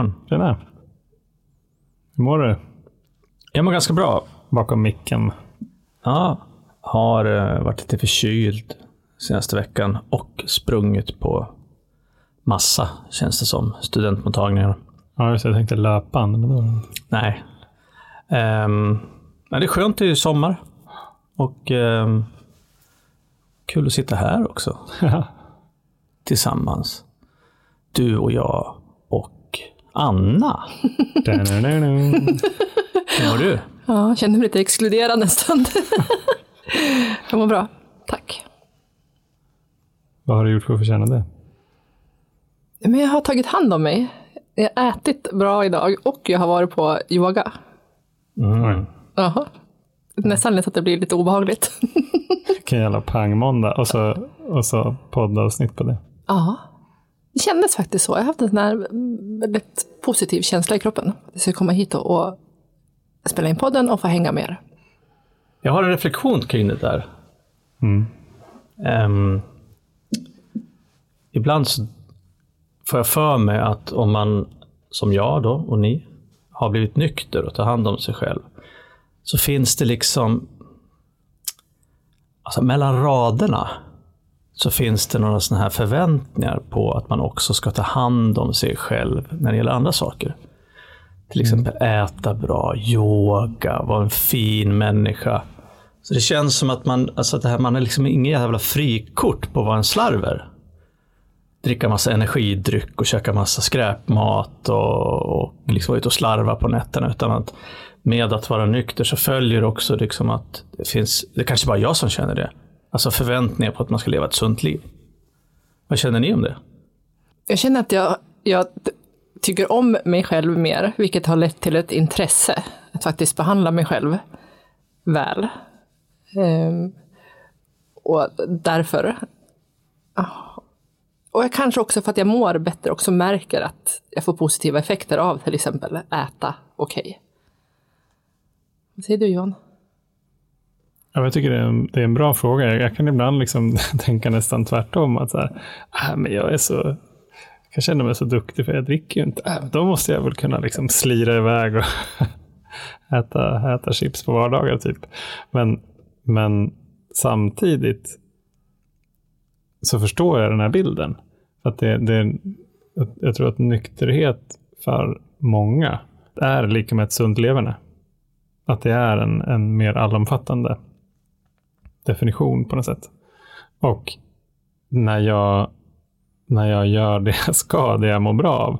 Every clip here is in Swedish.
Johan. Tjena. Hur mår du? Jag mår ganska bra. Bakom micken. Ja, har eh, varit lite förkyld senaste veckan och sprungit på massa, känns det som, studentmottagningar. Ja, just det. Jag tänkte löpband. Men då... Nej. Um, men det är skönt, det är ju sommar. Och um, kul att sitta här också. Tillsammans. Du och jag Anna. Hur mår du? Ja, jag kände mig lite exkluderad stund. jag mår bra, tack. Vad har du gjort för att förtjäna det? Men jag har tagit hand om mig. Jag har ätit bra idag och jag har varit på yoga. Mm. Jaha. Nästan lite att det blir lite obehagligt. Vilken jävla pangmåndag. Och så, och så poddavsnitt på det. Ja, det kändes faktiskt så. Jag har haft en sån här väldigt positiv känsla i kroppen. Jag ska komma hit och, och spela in podden och få hänga med er. Jag har en reflektion kring det där. Mm. Um, ibland så får jag för mig att om man, som jag då och ni, har blivit nykter och tar hand om sig själv, så finns det liksom, alltså mellan raderna, så finns det några sådana här förväntningar på att man också ska ta hand om sig själv när det gäller andra saker. Till exempel äta bra, yoga, vara en fin människa. Så det känns som att man, alltså det här, man är liksom ingen jävla frikort på att vara en slarver. Dricka massa energidryck och käka massa skräpmat och, och liksom vara ute och slarva på nätterna. Utan att med att vara nykter så följer också liksom att det finns, det kanske bara jag som känner det, alltså förväntningar på att man ska leva ett sunt liv. Vad känner ni om det? Jag känner att jag, jag tycker om mig själv mer, vilket har lett till ett intresse att faktiskt behandla mig själv väl. Ehm, och därför. Ah. Och jag kanske också för att jag mår bättre också märker att jag får positiva effekter av till exempel äta okej. Okay. Vad säger du Johan? Ja, jag tycker det är, en, det är en bra fråga. Jag, kan ibland liksom tänka nästan tvärtom. Att så här, ah, men jag är så jag känner mig så duktig för jag dricker ju inte. Äh, då måste jag väl kunna liksom slira iväg och äta, äta chips på vardagar typ. Men, men samtidigt så förstår jag den här bilden. Att det, det, jag tror att nykterhet för många är lika med ett sunt leverne. Att det är en, en mer allomfattande definition på något sätt. Och när jag, när jag gör det jag ska, det jag mår bra av,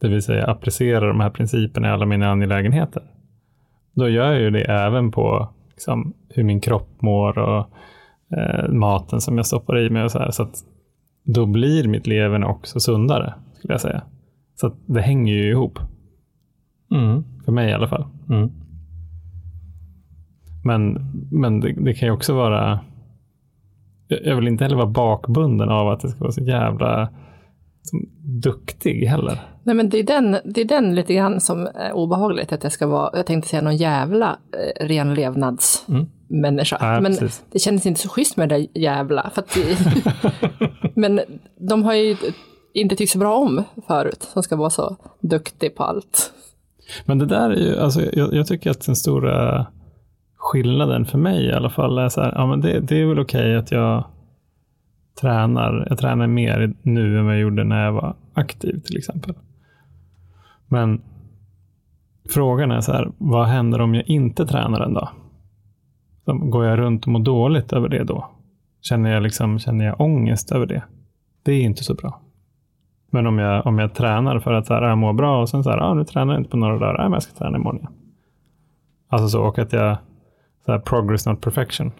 det vill säga applicerar de här principerna i alla mina angelägenheter, då gör jag ju det även på liksom, hur min kropp mår och eh, maten som jag stoppar i mig och så här. Så att då blir mitt leverne också sundare, skulle jag säga. Så det hänger ju ihop. Mm. För mig i alla fall. Mm. Men, men det, det, kan ju också vara... Jag vill inte heller vara bakbunden av att det ska vara så jävla duktig heller. Nej, men det är, den, det är den lite grann som är obehagligt, att jag ska vara, jag tänkte säga någon jävla eh, renlevnadsmänniska. Mm. Ja, men precis. det kändes inte så schysst med det där jävla. För det, men de har ju inte tyckt så bra om förut, som ska vara så duktig på allt. Men det där är ju, alltså, jag, jag tycker att den stora skillnaden för mig i alla fall är så här, ja men det, det är väl okej att jag tränar, jag tränar mer nu än vad jag gjorde när jag var aktiv till exempel. Men frågan är så här, vad händer om jag inte tränar en dag? Går jag runt och mår dåligt över det då? Känner jag, liksom, känner jag ångest över det? Det är inte så bra. Men om jag, om jag tränar för att så här, ah, jag mår bra och sen så här, ah, nu tränar jag inte på några dagar, ah, men jag ska träna imorgon igen. Alltså så, och att jag, så här, progress not perfection.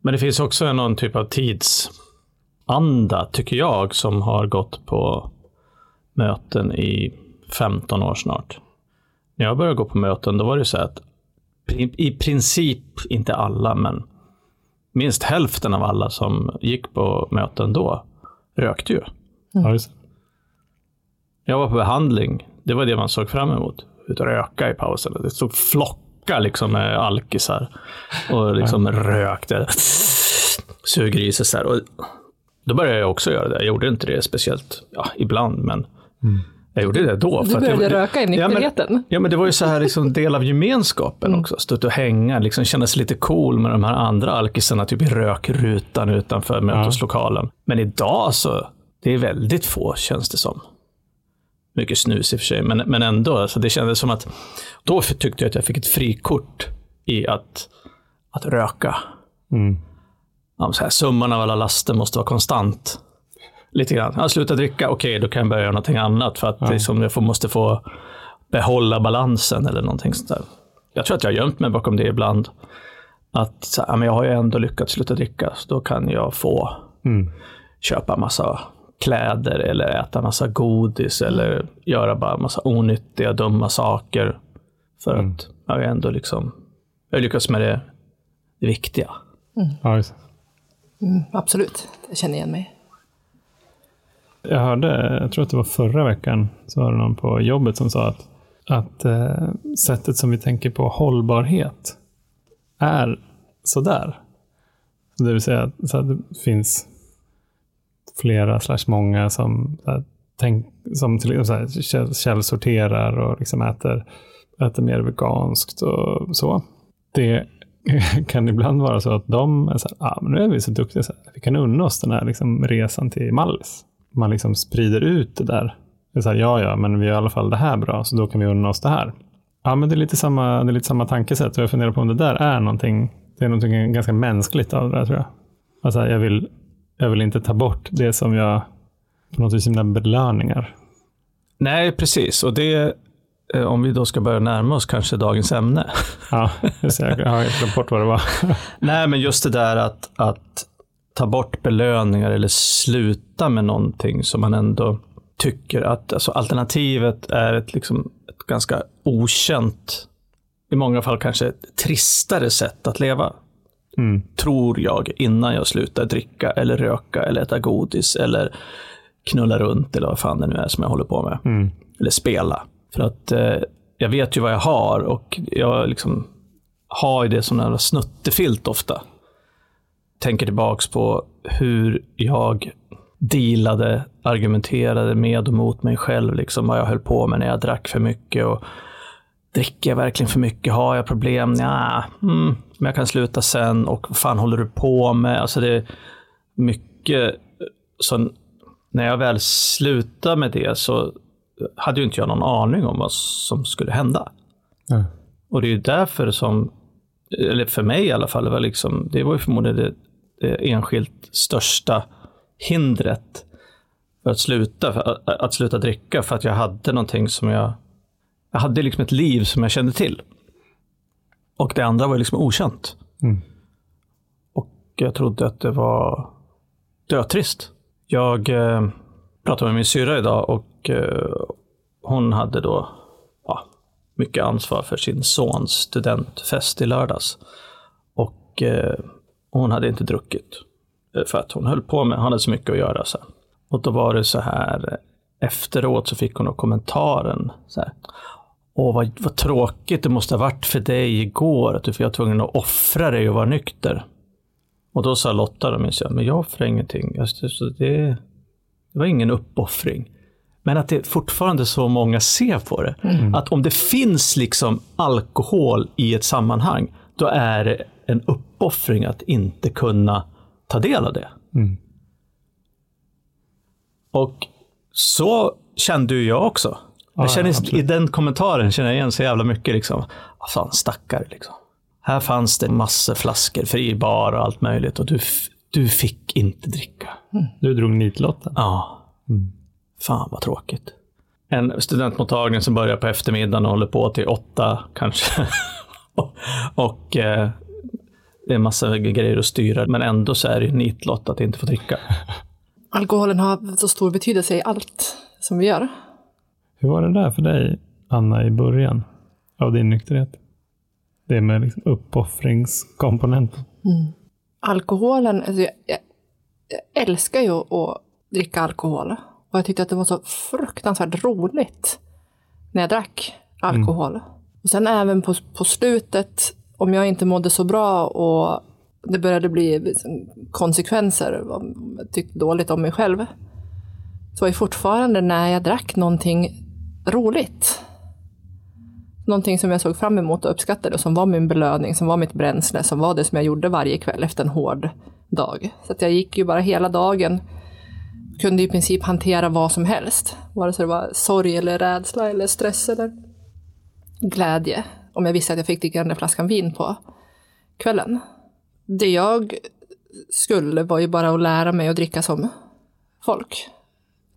Men det finns också någon typ av tidsanda, tycker jag, som har gått på möten i 15 år snart. När jag började gå på möten, då var det så att i princip, inte alla, men minst hälften av alla som gick på möten då rökte ju. Det. Jag var på behandling, det var det man såg fram emot. Ut och röka i pausen. Det stod flockar liksom med alkisar och liksom rökte. Suger i sig så här. Och Då började jag också göra det. Jag gjorde inte det speciellt, ja, ibland, men jag gjorde det då. Du för att började det, röka i ja, men, nykterheten. ja, men det var ju så här liksom del av gemenskapen också. Stå ute och hänga, liksom känna sig lite cool med de här andra alkisarna, typ i rökrutan utanför möteslokalen. Men idag så, det är väldigt få känns det som. Mycket snus i och för sig, men, men ändå. Alltså det kändes som att, då tyckte jag att jag fick ett frikort i att, att röka. Mm. Ja, så här, summan av alla laster måste vara konstant. Lite grann. Jag slutar dricka, okej, då kan jag börja göra någonting annat för att liksom, jag får, måste få behålla balansen eller någonting sånt där. Jag tror att jag har gömt mig bakom det ibland. Att så här, ja, men jag har ju ändå lyckats sluta dricka, så då kan jag få Mm. köpa massa kläder eller äta massa godis eller göra bara massa onyttiga, dumma saker. För att jag ändå liksom, jag har lyckats med det, det viktiga. Ja, just. det. Mm, absolut, jag känner igen mig. Jag hörde, jag tror att det var förra veckan, så var det någon på jobbet som sa att, att eh, sättet som vi tänker på hållbarhet är sådär. Så det vill säga att så att det finns flera slash många som, så här, tänk, som till så här, källsorterar och liksom äter, äter mer veganskt och så. Det kan ibland vara så att de är så här, ah, men nu är vi så duktiga så här, vi kan unna oss den här liksom, resan till Mallis. Man liksom sprider ut det där. Det är så här, ja, ja, men vi gör i alla fall det här bra, så då kan vi unna oss det här. Ja, men det är lite samma, det är lite samma tankesätt och jag funderar på om det där är någonting, det är någonting ganska mänskligt av det där tror jag. Alltså, jag, vill, jag vill inte ta bort det som jag, på något vis mina belöningar. Nej, precis. Och det, eh, om vi då ska börja närma oss kanske dagens ämne. Ja, just det, jag har glömt bort vad det var. Nej, men just det där att, att ta bort belöningar eller sluta med någonting som man ändå tycker att alltså alternativet är ett, liksom, ett ganska okänt, i många fall kanske ett tristare sätt att leva. Mm. Tror jag, innan jag slutar dricka eller röka eller äta godis eller knulla runt eller vad fan det nu är som jag håller på med. Mm. Eller spela. För att eh, jag vet ju vad jag har och jag liksom har ju det som en snuttefilt ofta. Tänker tillbaks på hur jag dealade, argumenterade med och mot mig själv, liksom vad jag höll på med när jag drack för mycket. Och dricker jag verkligen för mycket? Har jag problem? Ja, mm, men jag kan sluta sen. Och vad fan håller du på med? Alltså det är mycket. Så när jag väl slutade med det så hade ju inte jag någon aning om vad som skulle hända. Ja. Och det är ju därför som, eller för mig i alla fall, det var, liksom, det var ju förmodligen det, det enskilt största hindret för att sluta, för att, att sluta dricka, för att jag hade någonting som jag, jag hade liksom ett liv som jag kände till. Och det andra var liksom okänt. Mm. Och jag trodde att det var dötrist. Jag eh, pratade med min syrra idag och eh, hon hade då ja, mycket ansvar för sin sons studentfest i lördags. Och eh, hon hade inte druckit. eh, För att hon höll på med, han hade så mycket att göra. Så. Och då var det så här, eh, efteråt så fick hon då kommentaren så här. Åh, vad, vad tråkigt det måste ha varit för dig igår, att du var tvungen att offra dig och vara nykter. Och då sa Lotta, då minns jag, men jag offrar ingenting. Alltså, så det, det var ingen uppoffring. Men att det fortfarande så många ser på det. Att om det finns liksom alkohol i ett sammanhang, då är det en uppoffring att inte kunna ta del av det. Mm. Och så kände ju jag också. Jag Ja, känner, absolut. I den kommentaren känner jag igen så jävla mycket. Liksom. Ah, fan, stackare. Liksom. Här fanns det massor flaskor, fri bar och allt möjligt. Och du, du fick inte dricka. Du drog nitlotten. Ja. Fan vad tråkigt. En studentmottagning som börjar på eftermiddagen och håller på till åtta kanske. och eh, det är massa grejer att styra. Men ändå så är det ju nitlott att inte få dricka. Alkoholen har så stor betydelse i allt som vi gör. Hur var det där för dig, Anna, i början av din nykterhet? Det med liksom uppoffringskomponenten. Alkoholen, alltså jag, jag, jag älskar ju att dricka alkohol. Och jag tyckte att det var så fruktansvärt roligt när jag drack alkohol. Och sen även på, på slutet, om jag inte mådde så bra och det började bli liksom konsekvenser, jag tyckte dåligt om mig själv, så var det fortfarande när jag drack någonting roligt. Någonting som jag såg fram emot och uppskattade och som var min belöning, som var mitt bränsle, som var det som jag gjorde varje kväll efter en hård dag. Så att jag gick ju bara hela dagen, kunde i princip hantera vad som helst. Vare sig det var sorg eller rädsla eller stress eller glädje. Om jag visste att jag fick dricka den där flaskan vin på kvällen. Det jag skulle var ju bara att lära mig att dricka som folk.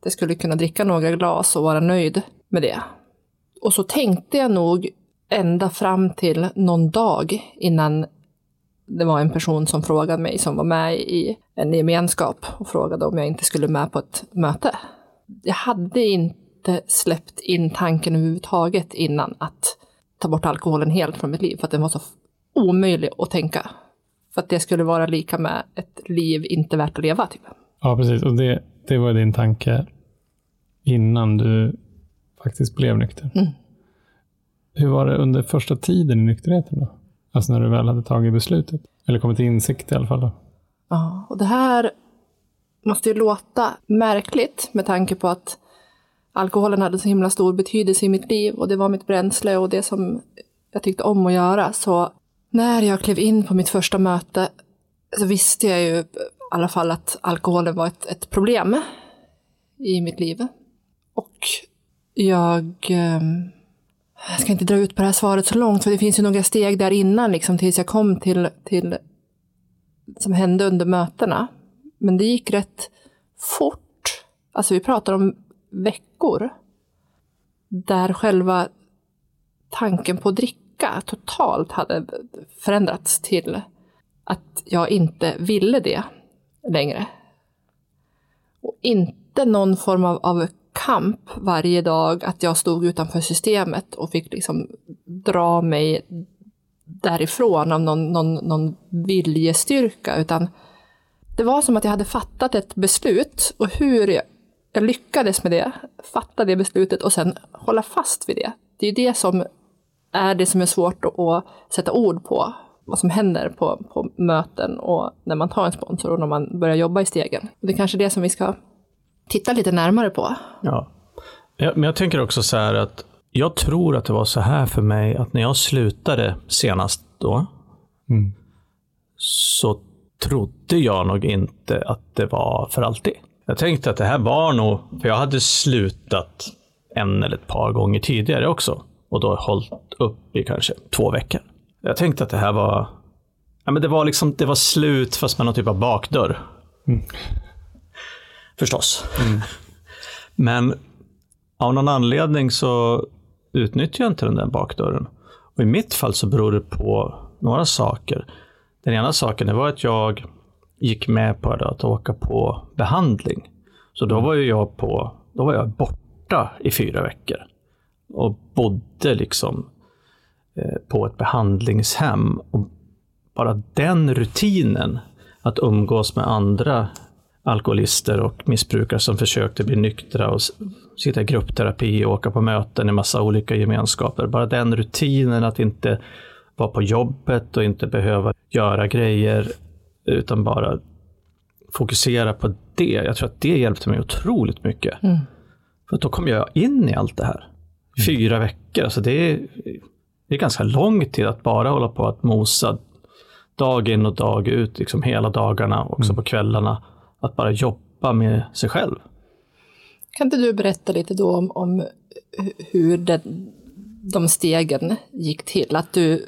Jag skulle kunna dricka några glas och vara nöjd med det. Och så tänkte jag nog ända fram till någon dag innan det var en person som frågade mig, som var med i en gemenskap och frågade om jag inte skulle med på ett möte. Jag hade inte släppt in tanken överhuvudtaget innan att ta bort alkoholen helt från mitt liv, för att den var så omöjlig att tänka. För att det skulle vara lika med ett liv inte värt att leva. Typ. Ja, precis. Och det, det var din tanke innan du faktiskt blev nykter. Mm. Hur var det under första tiden i nykterheten då? Alltså när du väl hade tagit beslutet? Eller kommit till insikt i alla fall då? Ja, och det här måste ju låta märkligt med tanke på att alkoholen hade så himla stor betydelse i mitt liv och det var mitt bränsle och det som jag tyckte om att göra. Så när jag klev in på mitt första möte så visste jag ju i alla fall att alkoholen var ett, ett problem i mitt liv. Och jag... Ehm, jag ska inte dra ut på det här svaret så långt, för det finns ju några steg där innan, liksom, tills jag kom till, till som hände under mötena. Men det gick rätt fort. Alltså vi pratar om veckor. Där själva tanken på att dricka totalt hade förändrats till att jag inte ville det längre. Och inte någon form av, av kamp varje dag, att jag stod utanför systemet och fick liksom dra mig därifrån av någon, någon, någon viljestyrka, utan det var som att jag hade fattat ett beslut och hur jag, jag lyckades med det, fatta det beslutet och sen hålla fast vid det. Det är det som är det som är svårt att sätta ord på, vad som händer på, på möten och när man tar en sponsor och när man börjar jobba i stegen. Och det är kanske det som vi ska titta lite närmare på. Ja. Men jag tänker också så här att jag tror att det var så här för mig att när jag slutade senast då, Mm. så trodde jag nog inte att det var för alltid. Jag tänkte att det här var nog, för jag hade slutat en eller ett par gånger tidigare också och då hållit upp i kanske två veckor. Jag tänkte att det här var, ja men det var liksom, det var slut fast med någon typ av bakdörr. Förstås. Men av någon anledning så utnyttjar jag inte den där bakdörren. Och i mitt fall så beror det på några saker. Den ena saken det var att jag gick med på att åka på behandling. Så då var jag på, då var jag borta i fyra veckor. Och bodde liksom eh, på ett behandlingshem. Och bara den rutinen, att umgås med andra alkoholister och missbrukare som försökte bli nyktra och sitta i gruppterapi och åka på möten i massa olika gemenskaper. Bara den rutinen att inte vara på jobbet och inte behöva göra grejer utan bara fokusera på det. Jag tror att det hjälpte mig otroligt mycket. För att då kom jag in i allt det här. Fyra veckor, alltså det är, det är ganska lång tid att bara hålla på att mosa dag in och dag ut, liksom hela dagarna, också på kvällarna. Att bara jobba med sig själv. Kan inte du berätta lite då om, om hur den, de stegen gick till? Att du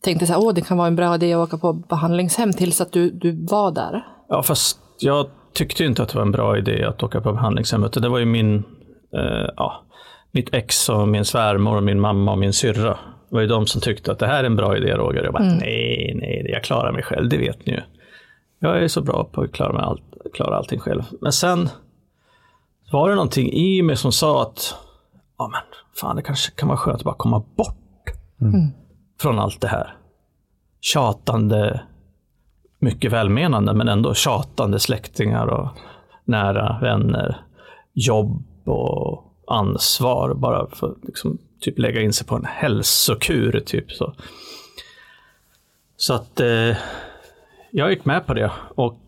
tänkte så här, åh, det kan vara en bra idé att åka på behandlingshem tills att du, du var där. Ja, fast jag tyckte inte att det var en bra idé att åka på behandlingshemmet. Det var ju min, eh, ja, mitt ex och min svärmor och min mamma och min syrra. Det var ju de som tyckte att det här är en bra idé Roger. Jag bara, nej, nej, jag klarar mig själv, det vet ni ju. Jag är så bra på att klara, mig allt, klara allting själv. Men sen var det någonting i mig som sa att, ja men fan det kanske kan vara skönt att bara komma bort från allt det här. Tjatande, mycket välmenande, men ändå tjatande släktingar och nära vänner, jobb och ansvar. Bara för att liksom, typ lägga in sig på en hälsokur. Typ, så. så att eh, jag gick med på det och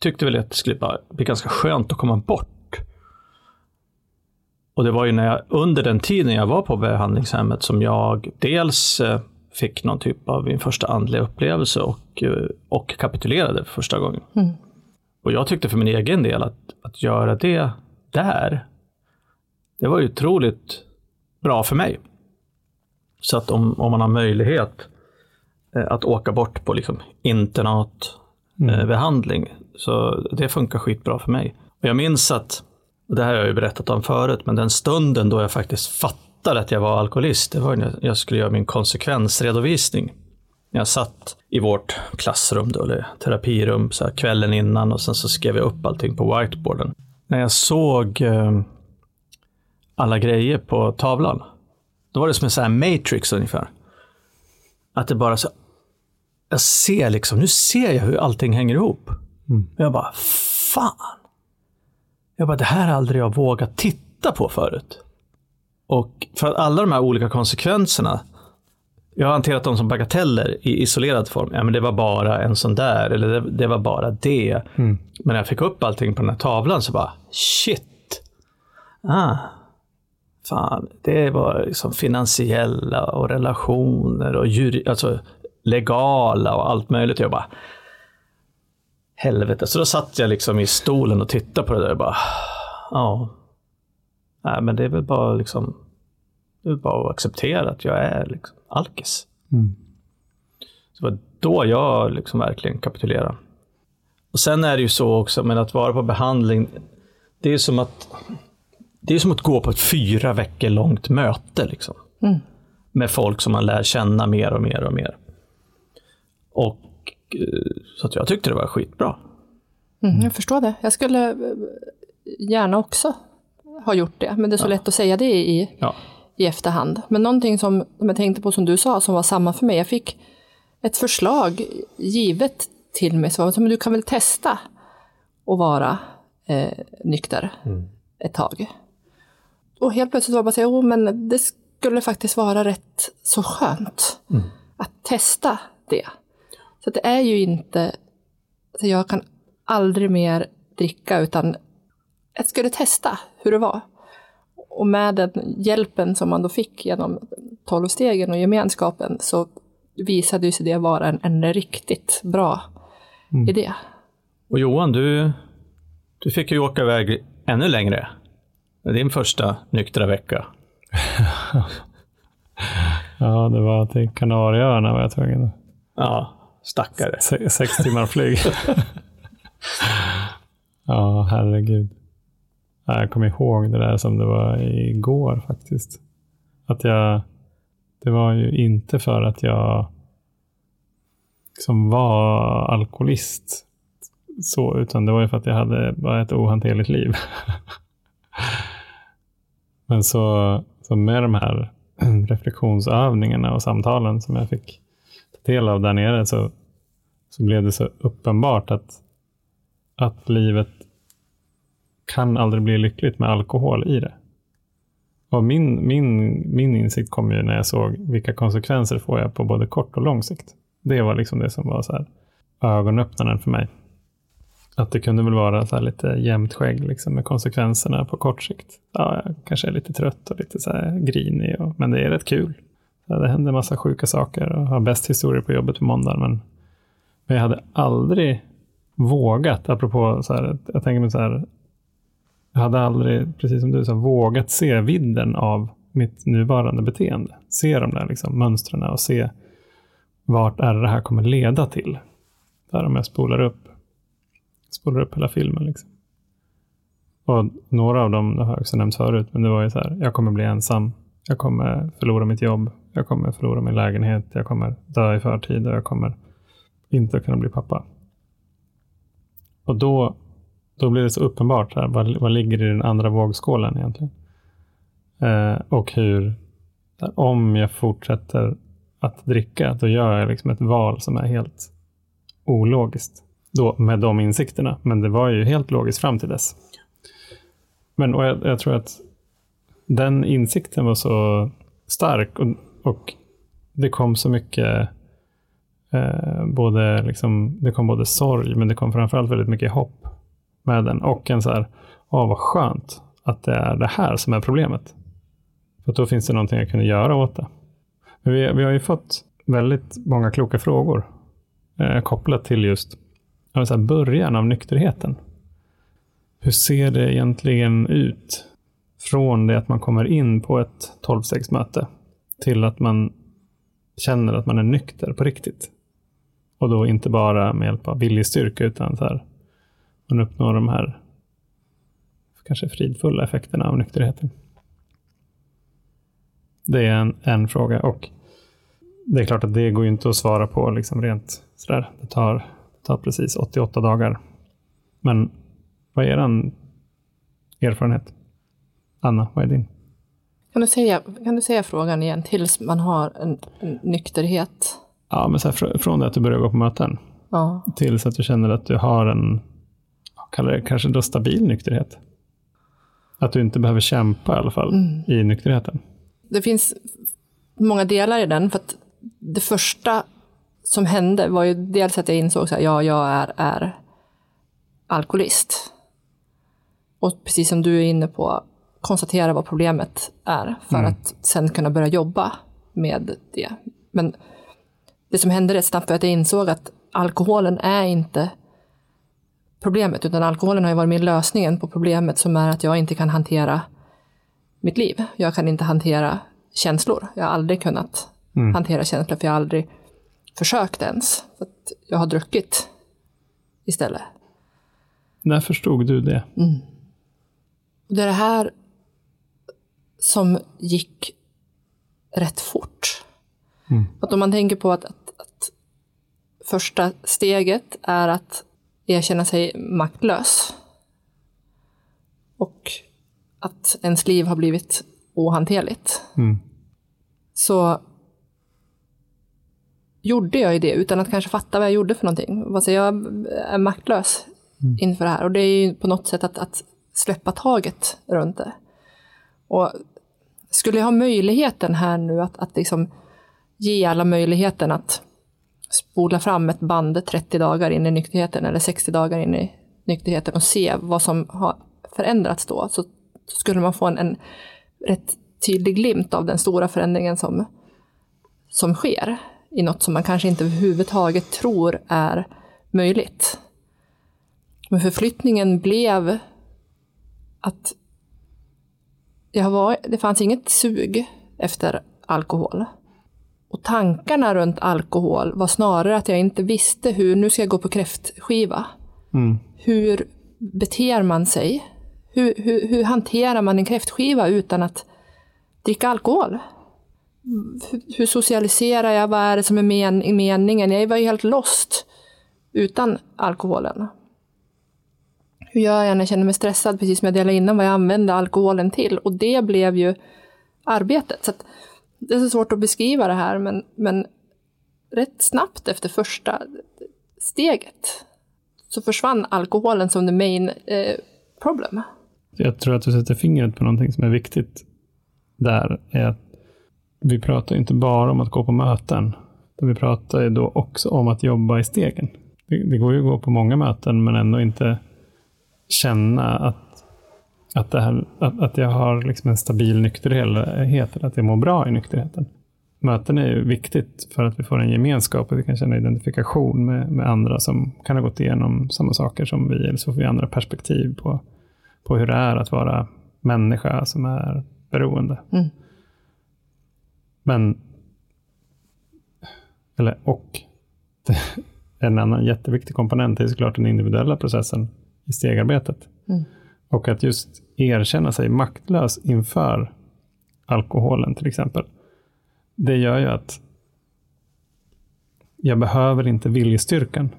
tyckte väl att det skulle bli ganska skönt att komma bort. Och det var ju när jag, under den tiden jag var på behandlingshemmet som jag dels eh, fick någon typ av min första andliga upplevelse och, eh, och kapitulerade för första gången. Mm. Och jag tyckte för min egen del att, att göra det där, det var ju otroligt bra för mig. Så att om, om man har möjlighet eh, att åka bort på liksom internatbehandling, så det funkar skitbra för mig. Och jag minns att, och det här har jag ju berättat om förut, men den stunden då jag faktiskt fattade att jag var alkoholist, det var när jag skulle göra min konsekvensredovisning. Jag satt i vårt klassrum, då, eller terapirum, så här, kvällen innan och sen så skrev jag upp allting på whiteboarden. När jag såg eh, alla grejer på tavlan, då var det som en sån här matrix ungefär. Att det bara så, jag ser liksom, nu ser jag hur allting hänger ihop. Mm. Jag bara, fan. Jag bara, det här har aldrig jag vågat titta på förut. Och för att alla de här olika konsekvenserna, jag har hanterat dem som bagateller i isolerad form. Ja, men det var bara en sån där, eller det, det var bara det. Mm. Men när jag fick upp allting på den här tavlan så bara, shit. Ah, fan, det var liksom finansiella och relationer och juri, alltså legala och allt möjligt. Jag bara, helvete. Så då satt jag liksom i stolen och tittade på det där och bara, ja. Nej, men det är väl bara liksom, det är bara att acceptera att jag är liksom alkis. Mm. Så det var då jag liksom verkligen kapitulerade. Och sen är det ju så också med att vara på behandling, det är som att det är som att gå på ett fyra veckor långt möte. Liksom. Mm. Med folk som man lär känna mer och mer och mer. Och Så att jag tyckte det var skitbra. Mm, jag förstår det. Jag skulle eh, gärna också ha gjort det, men det är så lätt att säga det i, Ja. i efterhand. Men någonting som, som jag tänkte på som du sa, som var samma för mig. Jag fick ett förslag givet till mig, men du kan väl testa att vara eh, nykter ett tag. Och helt plötsligt var det bara så, jo men det skulle faktiskt vara rätt så skönt att testa det. Så det är ju inte, alltså jag kan aldrig mer dricka utan jag skulle testa hur det var. Och med den hjälpen som man då fick genom tolvstegen och gemenskapen så visade ju sig det vara en, en riktigt bra idé. Och Johan, du, du fick ju åka iväg ännu längre. Din första nyktra vecka. Ja, det var till Kanarieöarna var jag tvungen. Ja, stackare. Se- Sex timmar flyg. ja, herregud. Ja, Jag kommer ihåg det där som det var igår faktiskt. Att jag, det var ju inte för att jag som var alkoholist så, utan det var ju för att jag hade bara ett ohanterligt liv. Men så, så med de här reflektionsövningarna och samtalen som jag fick del av där nere så, så blev det så uppenbart att, att livet kan aldrig bli lyckligt med alkohol i det. Och min, min, min insikt kom ju när jag såg vilka konsekvenser får jag på både kort och lång sikt. Det var liksom det som var så här ögonöppnaren för mig. Att det kunde väl vara så här lite jämnt skägg liksom med konsekvenserna på kort sikt. Ja, jag kanske är lite trött och lite så här grinig, och, men det är rätt kul. Ja, det händer massa sjuka saker och har bäst historier på jobbet på måndag. Men, men jag hade aldrig vågat, apropå så här, jag tänker mig så här, jag hade aldrig, precis som du sa, vågat se vidden av mitt nuvarande beteende. Se de där liksom, mönstren och se vart är det det här kommer leda till. Där om jag spolar upp, spolar upp hela filmen. Liksom. Och några av dem det har jag också nämnt förut, men det var ju så här, jag kommer bli ensam. Jag kommer förlora mitt jobb. Jag kommer förlora min lägenhet. Jag kommer dö i förtid och jag kommer inte kunna bli pappa. Och då, då blir det så uppenbart, här, vad, vad ligger i den andra vågskålen egentligen? Eh, och hur, där, om jag fortsätter att dricka, då gör jag liksom ett val som är helt ologiskt. Då, med de insikterna. Men det var ju helt logiskt fram till dess. Men och jag, jag tror att den insikten var så stark och, och det kom så mycket Eh, både liksom, det kom både sorg, men det kom framförallt väldigt mycket hopp med den. Och en så här, åh vad skönt att det är det här som är problemet. För då finns det någonting jag kunde göra åt det. Men vi, vi har ju fått väldigt många kloka frågor eh, kopplat till just så här, början av nykterheten. Hur ser det egentligen ut från det att man kommer in på ett tolvstegsmöte till att man känner att man är nykter på riktigt? Och då inte bara med hjälp av viljestyrka utan så här, man uppnår de här kanske fridfulla effekterna av nykterheten. Det är en, en fråga och det är klart att det går ju inte att svara på liksom rent sådär. Det tar, det tar precis 88 dagar. Men vad är er erfarenhet? Anna, vad är din? Kan du säga, kan du säga frågan igen, tills man har en, en nykterhet? Ja, men så här, från det att du börjar gå på möten Ja. tills att du känner att du har en, kallar det kanske då stabil nykterhet. Att du inte behöver kämpa i alla fall i nykterheten. Det finns många delar i den, för att det första som hände var ju dels att jag insåg att ja, jag är, är alkoholist. Och precis som du är inne på, konstatera vad problemet är för att sen kunna börja jobba med det. Men det som hände rätt snabbt var att jag insåg att alkoholen är inte problemet, utan alkoholen har ju varit min lösningen på problemet som är att jag inte kan hantera mitt liv. Jag kan inte hantera känslor. Jag har aldrig kunnat hantera känslor, för jag har aldrig försökt ens. För jag har druckit istället. När förstod du det? Och det är det här som gick rätt fort. Att om man tänker på att, att, att första steget är att erkänna sig maktlös. Och att ens liv har blivit ohanterligt. Mm. Så gjorde jag ju det utan att kanske fatta vad jag gjorde för någonting. Alltså jag är maktlös inför det här. Och det är ju på något sätt att, att släppa taget runt det. Och skulle jag ha möjligheten här nu att, att liksom ge alla möjligheten att spola fram ett band 30 dagar in i nykterheten eller 60 dagar in i nykterheten och se vad som har förändrats då, så skulle man få en, en rätt tydlig glimt av den stora förändringen som, som sker i något som man kanske inte överhuvudtaget tror är möjligt. Men förflyttningen blev att jag var, det fanns inget sug efter alkohol. Och tankarna runt alkohol var snarare att jag inte visste hur, nu ska jag gå på kräftskiva. Mm. Hur beter man sig? Hur, hur, hur hanterar man en kräftskiva utan att dricka alkohol? Hur, hur socialiserar jag? Vad är det som är men, meningen? Jag var ju helt lost utan alkoholen. Hur gör jag när jag känner mig stressad? Precis som jag delade innan vad jag använde alkoholen till. Och det blev ju arbetet. Så att det är så svårt att beskriva det här, men, men rätt snabbt efter första steget så försvann alkoholen som the main eh, problem. Jag tror att du sätter fingret på någonting som är viktigt där. Är att vi pratar inte bara om att gå på möten. utan Vi pratar ju då också om att jobba i stegen. Det, det går ju att gå på många möten men ändå inte känna att, att, det här, att, att jag har liksom en stabil nykterhet, eller att jag mår bra i nykterheten. Möten är ju viktigt för att vi får en gemenskap och vi kan känna identifikation med, med andra som kan ha gått igenom samma saker som vi, eller så får vi andra perspektiv på, på hur det är att vara människa som är beroende. Mm. Men, eller och, en annan jätteviktig komponent är såklart den individuella processen i stegarbetet. Mm. Och att just erkänna sig maktlös inför alkoholen till exempel. Det gör ju att jag behöver inte viljestyrkan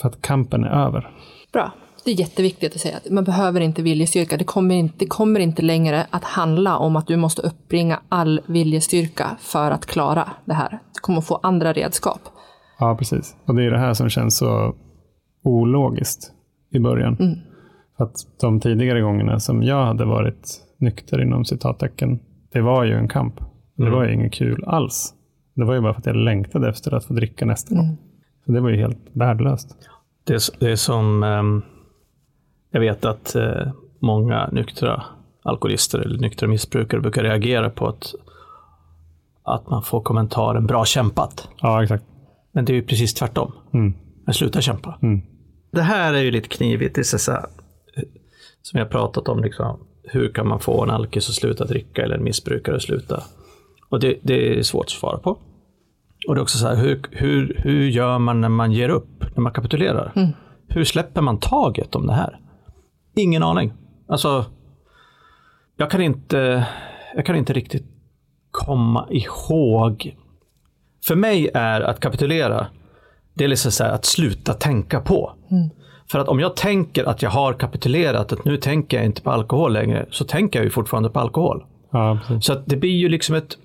för att kampen är över. Bra. Det är jätteviktigt att säga att man behöver inte viljestyrka. Det kommer inte, det kommer inte längre att handla om att du måste uppbringa all viljestyrka för att klara det här. Du kommer få andra redskap. Ja, precis. Och det är det här som känns så ologiskt i början. Mm. För att de tidigare gångerna som jag hade varit nykter inom citattecken, det var ju en kamp. Det var ju inget kul alls. Det var ju bara för att jag längtade efter att få dricka nästa gång. Så det var ju helt värdelöst. Det är, det är som, ehm, jag vet att eh, många nyktra alkoholister eller nyktra missbrukare brukar reagera på att, att man får kommentaren bra kämpat. Ja, exakt. Men det är ju precis tvärtom. Mm. Men sluta kämpa. Mm. Det här är ju lite knivigt. Det är så här, som jag pratat om, liksom, hur kan man få en alkis att sluta dricka eller en missbrukare att sluta? Och det, det är svårt att svara på. Och det är också så här, hur, hur, hur gör man när man ger upp, när man kapitulerar? Hur släpper man taget om det här? Ingen aning. Alltså, jag kan inte, jag kan inte riktigt komma ihåg. För mig är att kapitulera, det är liksom så här att sluta tänka på. För att om jag tänker att jag har kapitulerat, att nu tänker jag inte på alkohol längre, så tänker jag ju fortfarande på alkohol. Ja. Så att det blir ju liksom ett,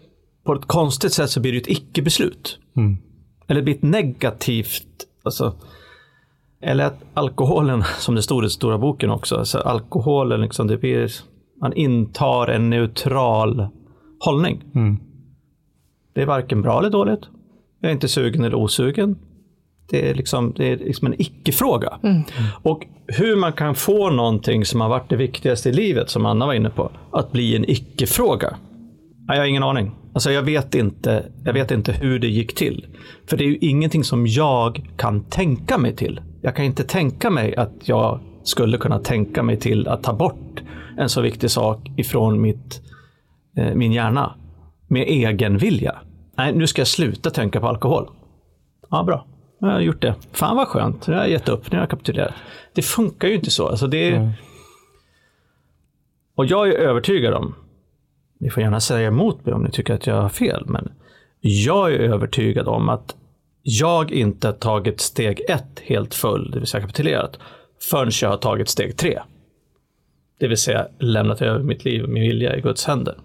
på ett konstigt sätt så blir det ett icke-beslut. Mm. Eller det blir ett negativt, alltså, eller att alkoholen, som det stod i den stora boken också, alltså alkoholen, liksom, det blir, man intar en neutral hållning. Mm. Det är varken bra eller dåligt. Jag är inte sugen eller osugen. Det är liksom, det är liksom en icke-fråga. Och hur man kan få någonting som har varit det viktigaste i livet, som Anna var inne på, att bli en icke-fråga. Jag har ingen aning. Alltså jag, vet inte, jag vet inte hur det gick till. För det är ju ingenting som jag kan tänka mig till. Jag kan inte tänka mig att jag skulle kunna tänka mig till att ta bort en så viktig sak ifrån mitt, eh, min hjärna med egen vilja. Nej, nu ska jag sluta tänka på alkohol. Ja, bra. Nu har jag gjort det. Fan vad skönt. Nu har jag gett upp. Nu har jag kapitulerat. Det funkar ju inte så. Alltså det är... Och jag är övertygad om, ni får gärna säga emot mig om ni tycker att jag har fel, men jag är övertygad om att jag inte har tagit steg ett helt full, det vill säga kapitulerat, förrän jag har tagit steg tre. Det vill säga lämnat över mitt liv och min vilja i Guds händer.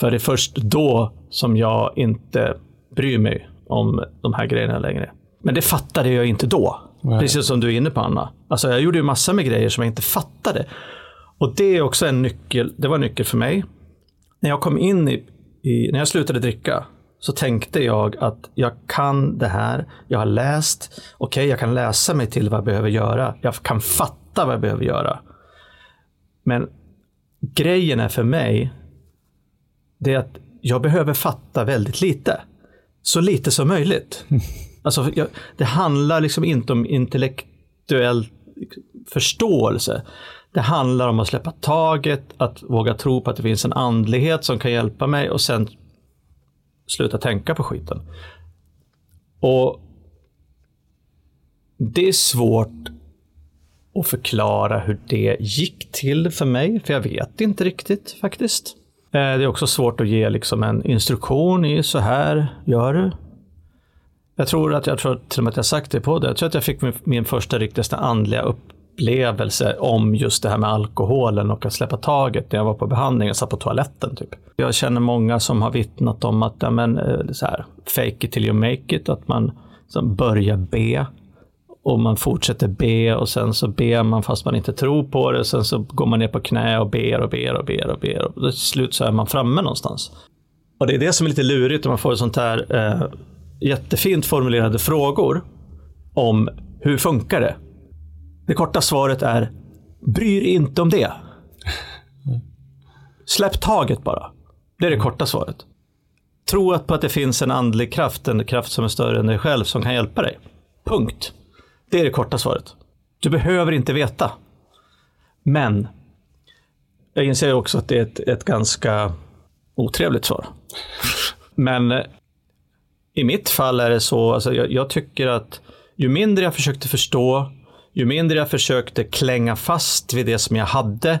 För det är först då som jag inte bryr mig om de här grejerna längre. Men det fattade jag inte då. Nej. Precis som du är inne på Anna. Alltså jag gjorde ju massor med grejer som jag inte fattade. Och det är också en nyckel, det var en nyckel för mig. När jag kom in i, i när jag slutade dricka så tänkte jag att jag kan det här, jag har läst, okej jag kan läsa mig till vad jag behöver göra, jag kan fatta vad jag behöver göra. Men grejen är för mig, det är att jag behöver fatta väldigt lite. Så lite som möjligt. Alltså, jag, det handlar liksom inte om intellektuell förståelse. Det handlar om att släppa taget, att våga tro på att det finns en andlighet som kan hjälpa mig och sen sluta tänka på skiten. Och det är svårt att förklara hur det gick till för mig, för jag vet inte riktigt faktiskt. Eh, det är också svårt att ge liksom en instruktion i så här gör du. Jag tror att jag tror till och med att jag sagt det på det. Jag tror att jag fick min, min första riktigt andliga upplevelse om just det här med alkoholen och att släppa taget när jag var på behandling. Jag satt på toaletten typ. Jag känner många som har vittnat om att, ja, men, eh, så här, fake it till you make it, att man som börjar be och man fortsätter be och sen så ber man fast man inte tror på det. Sen så går man ner på knä och ber och ber och ber och ber och till slut så är man framme någonstans. Och det är det som är lite lurigt om man får ett sånt här eh, jättefint formulerade frågor om hur funkar det? Det korta svaret är Bryr inte om det. Släpp taget bara. Det är det korta svaret. Tro att på att det finns en andlig kraft, en kraft som är större än dig själv som kan hjälpa dig. Punkt. Det är det korta svaret. Du behöver inte veta. Men jag inser också att det är ett, ett ganska otrevligt svar. Men i mitt fall är det så, alltså jag, jag tycker att ju mindre jag försökte förstå, ju mindre jag försökte klänga fast vid det som jag hade,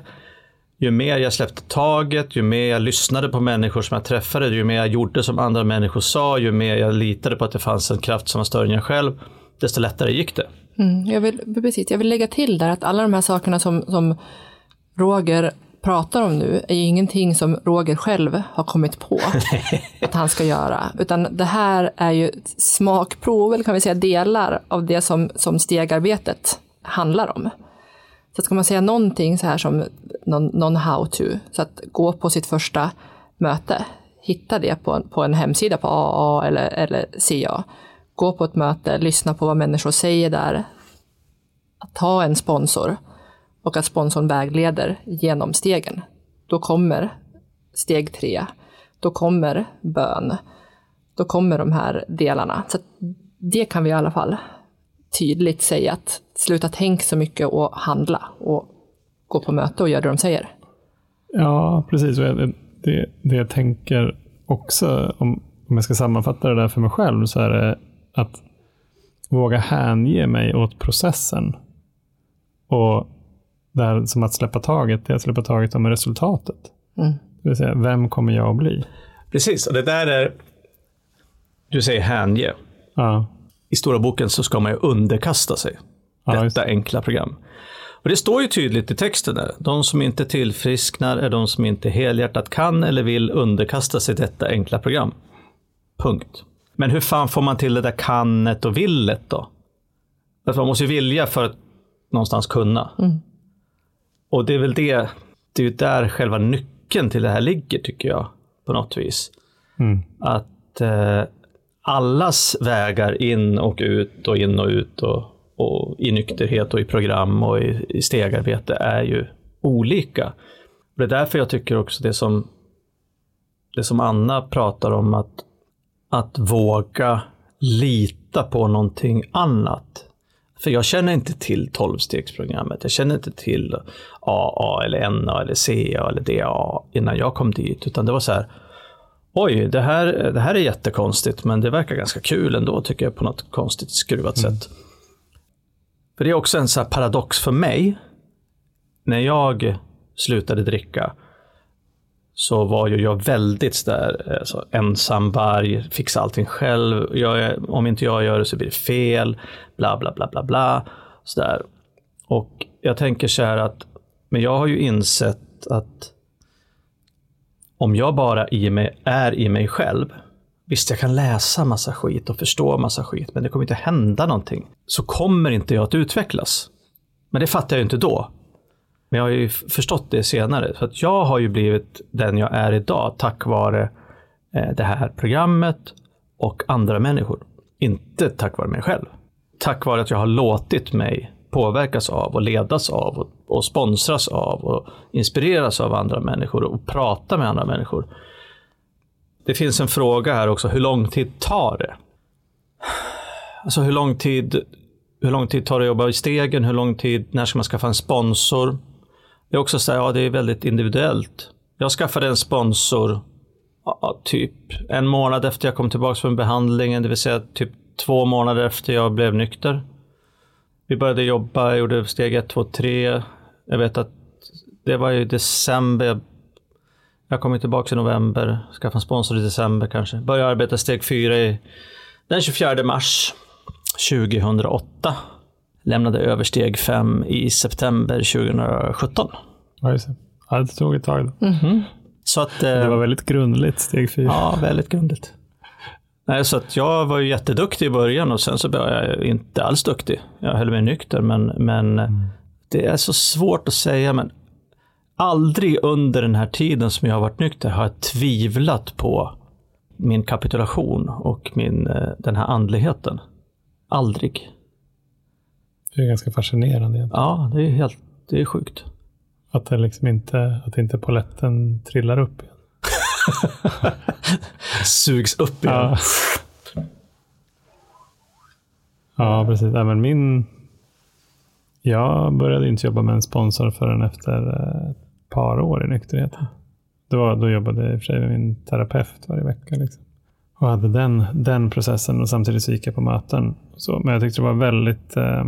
ju mer jag släppte taget, ju mer jag lyssnade på människor som jag träffade, ju mer jag gjorde som andra människor sa, ju mer jag litade på att det fanns en kraft som var större än jag själv, desto lättare gick det. Mm, jag, vill, precis, jag vill lägga till där att alla de här sakerna som, som Roger pratar om nu är ju ingenting som Roger själv har kommit på att han ska göra. Utan det här är ju smakprov, eller kan vi säga delar av det som, som stegarbetet handlar om. Så ska man säga någonting så här som någon, någon how to, så att gå på sitt första möte hitta det på, på en hemsida på AA eller, eller CA. Gå på ett möte, lyssna på vad människor säger där. Att ha en sponsor och att sponsorn vägleder genom stegen. Då kommer steg tre. Då kommer bön. Då kommer de här delarna. Så det kan vi i alla fall tydligt säga att sluta tänk så mycket och handla och gå på möte och göra det de säger. Ja, precis. Det, det, det jag tänker också, om, om jag ska sammanfatta det där för mig själv, så är det att våga hänge mig åt processen. Och det här som att släppa taget, det är att släppa taget om resultatet. Mm. Det vill säga, vem kommer jag att bli? Precis, och det där är, du säger hänge. Ja. I stora boken så ska man ju underkasta sig Ja, detta enkla program. Och det står ju tydligt i texten där. De som inte tillfrisknar är de som inte helhjärtat kan eller vill underkasta sig detta enkla program. Punkt. Men hur fan får man till det där kannet och villet då? Därför man måste ju vilja för att någonstans kunna. Mm. Och det är väl det, det är ju där själva nyckeln till det här ligger tycker jag. På något vis. Mm. Att eh, allas vägar in och ut och in och ut och, och i nykterhet och i program och i, i stegarbete är ju olika. Och det är därför jag tycker också det som, det som Anna pratar om att, att våga lita på någonting annat. För jag känner inte till tolvstegsprogrammet. Jag känner inte till AA eller NA eller CA eller DA innan jag kom dit. Utan det var så här, oj, det här, det här är jättekonstigt, men det verkar ganska kul ändå, tycker jag, på något konstigt skruvat Mm. sätt. För det är också en så här paradox för mig. När jag slutade dricka så var ju jag väldigt sådär alltså, eh, ensam ensamvarg, fixa allting själv. Jag om inte jag gör det så blir det fel, bla bla bla bla bla. Sådär. Och jag tänker så här att, men jag har ju insett att om jag bara i mig, är i mig själv, visst jag kan läsa massa skit och förstå massa skit, men det kommer inte hända någonting, så kommer inte jag att utvecklas. Men det fattar jag ju inte då. Men jag har ju förstått det senare, Så att jag har ju blivit den jag är idag tack vare eh, det här programmet och andra människor. Inte tack vare mig själv. Tack vare att jag har låtit mig påverkas av och ledas av och, och sponsras av och inspireras av andra människor och prata med andra människor. Det finns en fråga här också, hur lång tid tar det? Alltså hur lång tid, hur lång tid tar det att jobba i stegen? Hur lång tid, när ska man skaffa en sponsor? Det är också så här, ja det är väldigt individuellt. Jag skaffade en sponsor ja, typ en månad efter jag kom tillbaka från behandlingen, det vill säga typ två månader efter jag blev nykter. Vi började jobba, jag gjorde steg ett, två, tre. Jag vet att det var i december. Jag, kom tillbaka i november, skaffade en sponsor i december kanske. Började arbeta steg fyra i, den 24 mars 2008. Lämnade över steg fem i september 2017. Ja, just det. Ja, det tog ett tag. Då. Så att, Det eh, var väldigt grundligt, steg fyra. Ja, väldigt grundligt. Nej, så att jag var ju jätteduktig i början och sen så blev jag inte alls duktig. Jag höll mig nykter, men, men det är så svårt att säga. Men aldrig under den här tiden som jag har varit nykter har jag tvivlat på min kapitulation och min, eh, den här andligheten. Aldrig. Det är ganska fascinerande egentligen. Ja, det är helt det är sjukt. Att det liksom inte, att inte poletten trillar upp igen. Sugs upp igen. Ja, ja precis. Men min... Jag började inte jobba med en sponsor förrän efter eh, ett par år i nykterheten. Det var, då jobbade jag i och för sig med min terapeut varje vecka. Liksom. Och hade den, den processen och samtidigt så gick jag på möten. Så, men jag tyckte det var väldigt eh,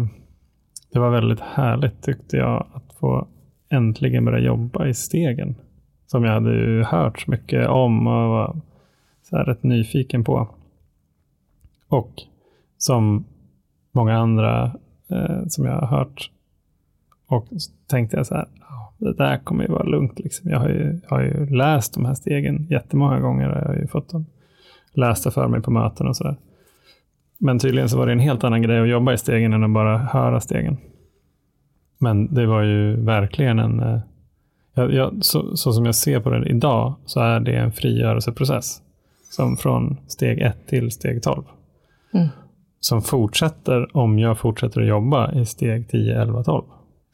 det var väldigt härligt tyckte jag att få äntligen börja jobba i stegen. Som jag hade ju hört så mycket om och var så här rätt nyfiken på. Och som många andra eh, som jag har hört. Och så tänkte jag så här, det där kommer ju vara lugnt. Liksom. Jag har ju, har ju läst de här stegen jättemånga gånger. och Jag har ju fått dem lästa för mig på möten och så där. Men tydligen så var det en helt annan grej att jobba i stegen än att bara höra stegen. Men det var ju verkligen en... eh, Jag, jag, så, så som jag ser på det idag så är det en frigörelseprocess. Som från steg 1 till steg 12. Mm. Som fortsätter om jag fortsätter att jobba i steg 10, 11, 12.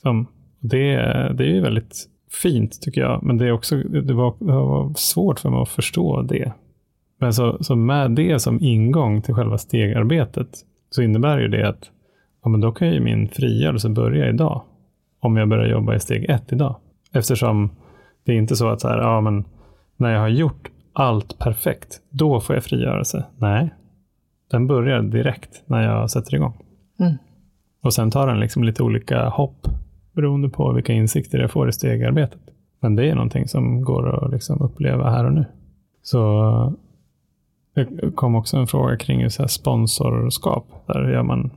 Som, det, det är ju väldigt fint tycker jag. Men det, är också, det, var, det var svårt för mig att förstå det. Men så, så med det som ingång till själva stegarbetet så innebär ju det att ja, men då kan ju min frigörelse börja idag. Om jag börjar jobba i steg ett idag. Eftersom det är inte så att så här, ja, men när jag har gjort allt perfekt, då får jag frigörelse. Nej, den börjar direkt när jag sätter igång. Mm. Och sen tar den liksom lite olika hopp beroende på vilka insikter jag får i stegarbetet. Men det är någonting som går att liksom uppleva här och nu. Så det kom också en fråga kring så här sponsorskap. Där gör man,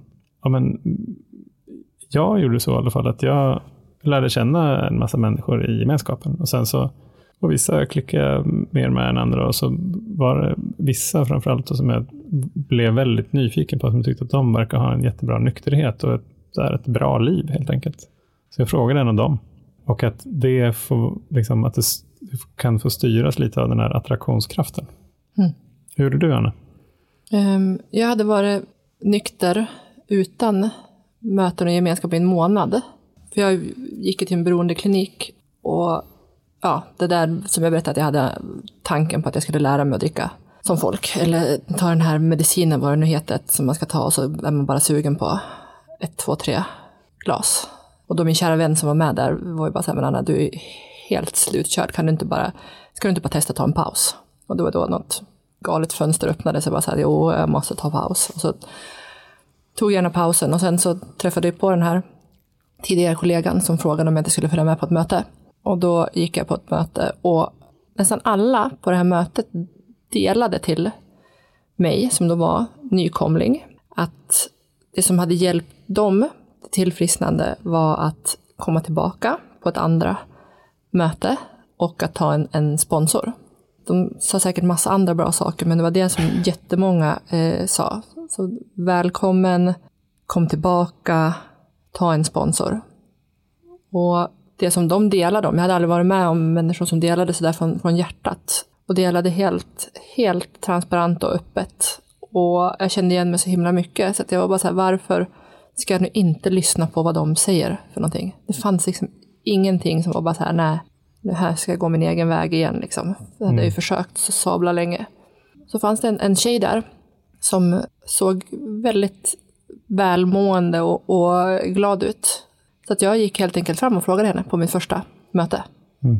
ja men, jag gjorde så i alla fall att jag lärde känna en massa människor i gemenskapen. Och sen så och vissa klickade jag mer med än andra och så var det vissa framförallt som jag blev väldigt nyfiken på, som tyckte att de verkar ha en jättebra nykterhet och ett, ett bra liv helt enkelt. Så jag frågade en av dem. Och att det, får, liksom, att det kan få styras lite av den här attraktionskraften. Mm. Hur gjorde du, Anna? Ehm, jag hade varit nykter utan möten och gemenskap i en månad. För jag gick till en beroendeklinik och ja, det där som jag berättade att jag hade tanken på att jag skulle lära mig att dricka som folk. Eller ta den här medicinen, vad det nu heter, som man ska ta och så är man bara sugen på ett, två, tre glas. Och då min kära vän som var med där var ju bara så här, men Anna, du är helt slutkörd, kan du inte bara, ska du inte bara testa att ta en paus? Och då var då något galet fönster öppnades, jag bara så här, jo, jag måste ta paus. Och så tog jag gärna pausen och sen så träffade jag på den här tidigare kollegan som frågade om jag inte skulle följa med på ett möte. Och då gick jag på ett möte och nästan alla på det här mötet delade till mig, som då var nykomling, att det som hade hjälpt dem tillfrisknande var att komma tillbaka på ett andra möte och att ta en, en sponsor. De sa säkert massa andra bra saker, men det var det som jättemånga eh, sa. Så välkommen, kom tillbaka, ta en sponsor. Och det som de delade om, jag hade aldrig varit med om människor som delade sådär från, från hjärtat. Och delade helt, helt transparent och öppet. Och jag kände igen mig så himla mycket, så jag var bara så här, varför ska jag nu inte lyssna på vad de säger för någonting? Det fanns liksom ingenting som var bara så här, nej, nu här ska jag gå min egen väg igen. Liksom. Jag hade mm. ju försökt sabla länge. Så fanns det en, en tjej där som såg väldigt välmående och, och glad ut. Så att jag gick helt enkelt fram och frågade henne på mitt första möte. Mm.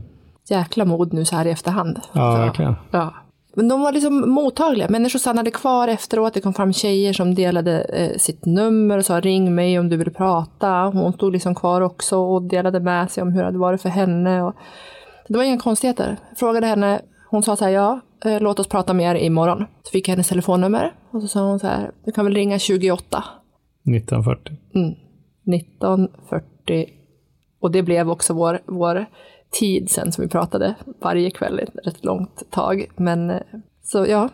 Jäkla mod nu så här i efterhand. Ja, så, verkligen. Ja. Men de var liksom mottagliga. Människor stannade kvar efteråt. Det kom fram tjejer som delade eh, sitt nummer och sa ring mig om du vill prata. Hon stod liksom kvar också och delade med sig om hur det hade varit för henne. Och det var inga konstigheter. Jag frågade henne. Hon sa så här, ja, eh, låt oss prata mer imorgon. Så fick jag hennes telefonnummer och så sa hon så här, du kan väl ringa 28. 1940. Mm. 1940. Och det blev också vår, vår tid sen som vi pratade varje kväll ett rätt långt tag. Men eh, så ja,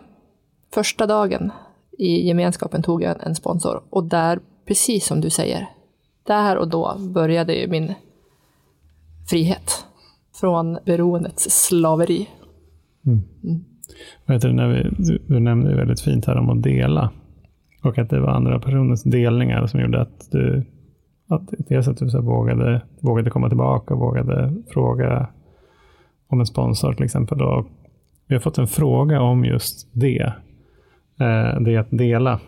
första dagen i gemenskapen tog jag en sponsor och där, precis som du säger, där och då började ju min frihet från beroendets slaveri. Mm. Mm. Vet du, när vi, du, du nämnde väldigt fint här om att dela och att det var andra personers delningar som gjorde att du att dels att du så vågade, vågade komma tillbaka och vågade fråga om en sponsor till exempel. Och vi har fått en fråga om just det. Eh, det att dela.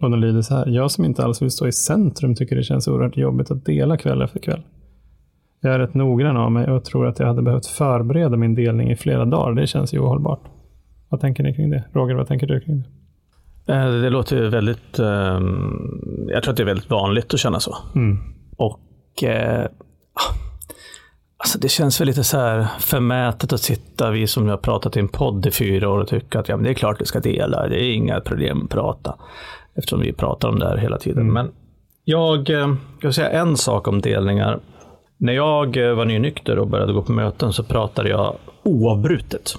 Och den lyder så här. Jag som inte alls vill stå i centrum tycker det känns oerhört jobbigt att dela kväll efter kväll. Jag är rätt noggrann av mig och tror att jag hade behövt förbereda min delning i flera dagar. Det känns ju ohållbart. Vad tänker ni kring det? Roger, vad tänker du kring det? Eh, det låter väldigt... Um, jag tror att det är väldigt vanligt att känna så. Mm. Och eh, alltså det känns väl lite så här förmätet att sitta, vi som har pratat i en podd i fyra år och tycka att ja, men det är klart vi ska dela, det är inga problem att prata. Eftersom vi pratar om det här hela tiden. Mm. Men jag, eh, jag säga en sak om delningar. När jag var nynykter och började gå på möten så pratade jag oavbrutet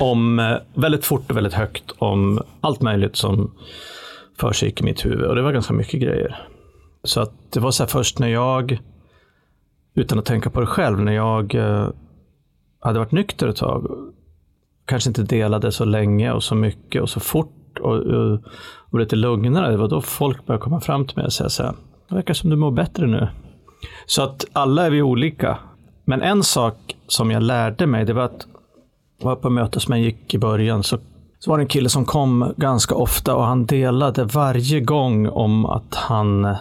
om eh, väldigt fort och väldigt högt om allt möjligt som försiggick i mitt huvud. Och det var ganska mycket grejer. Så att det var så här först när jag utan att tänka på det själv, när jag eh, hade varit nykter ett tag, kanske inte delade så länge och så mycket och så fort och, och, och lite lugnare, det var då folk började komma fram till mig och säga så här, det verkar som du mår bättre nu. Så att alla är vi olika. Men en sak som jag lärde mig, det var att var på möte som jag gick i början så, så var det en kille som kom ganska ofta och han delade varje gång om att han,